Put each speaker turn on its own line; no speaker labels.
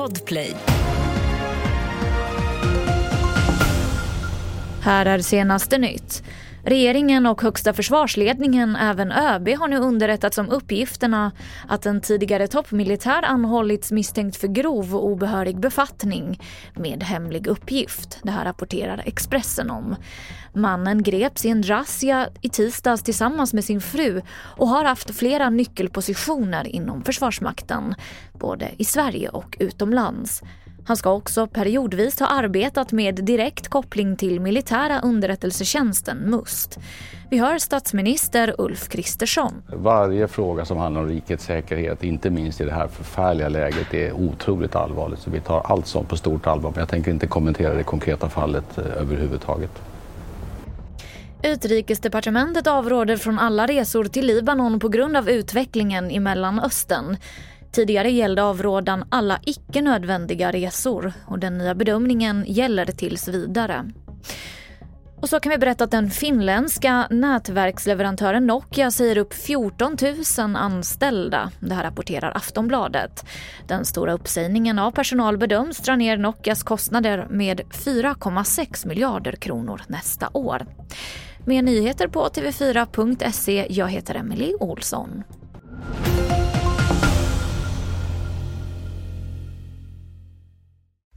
Podplay.
Här är senaste nytt. Regeringen och högsta försvarsledningen, även ÖB, har nu underrättats om uppgifterna att en tidigare toppmilitär anhållits misstänkt för grov och obehörig befattning med hemlig uppgift. Det här rapporterar Expressen om. Mannen greps i en razzia i tisdags tillsammans med sin fru och har haft flera nyckelpositioner inom Försvarsmakten, både i Sverige och utomlands. Han ska också periodvis ha arbetat med direkt koppling till militära underrättelsetjänsten, MUST. Vi hör statsminister Ulf Kristersson.
Varje fråga som handlar om rikets säkerhet, inte minst i det här förfärliga läget, är otroligt allvarligt. Så vi tar allt sånt på stort allvar. Men jag tänker inte kommentera det konkreta fallet eh, överhuvudtaget.
Utrikesdepartementet avråder från alla resor till Libanon på grund av utvecklingen i Mellanöstern. Tidigare gällde avrådan alla icke nödvändiga resor och den nya bedömningen gäller tills vidare. Och så kan vi berätta att den finländska nätverksleverantören Nokia säger upp 14 000 anställda. Det här rapporterar Aftonbladet. Den stora uppsägningen av personal bedöms dra ner Nokias kostnader med 4,6 miljarder kronor nästa år. Mer nyheter på tv4.se. Jag heter Emily Olsson.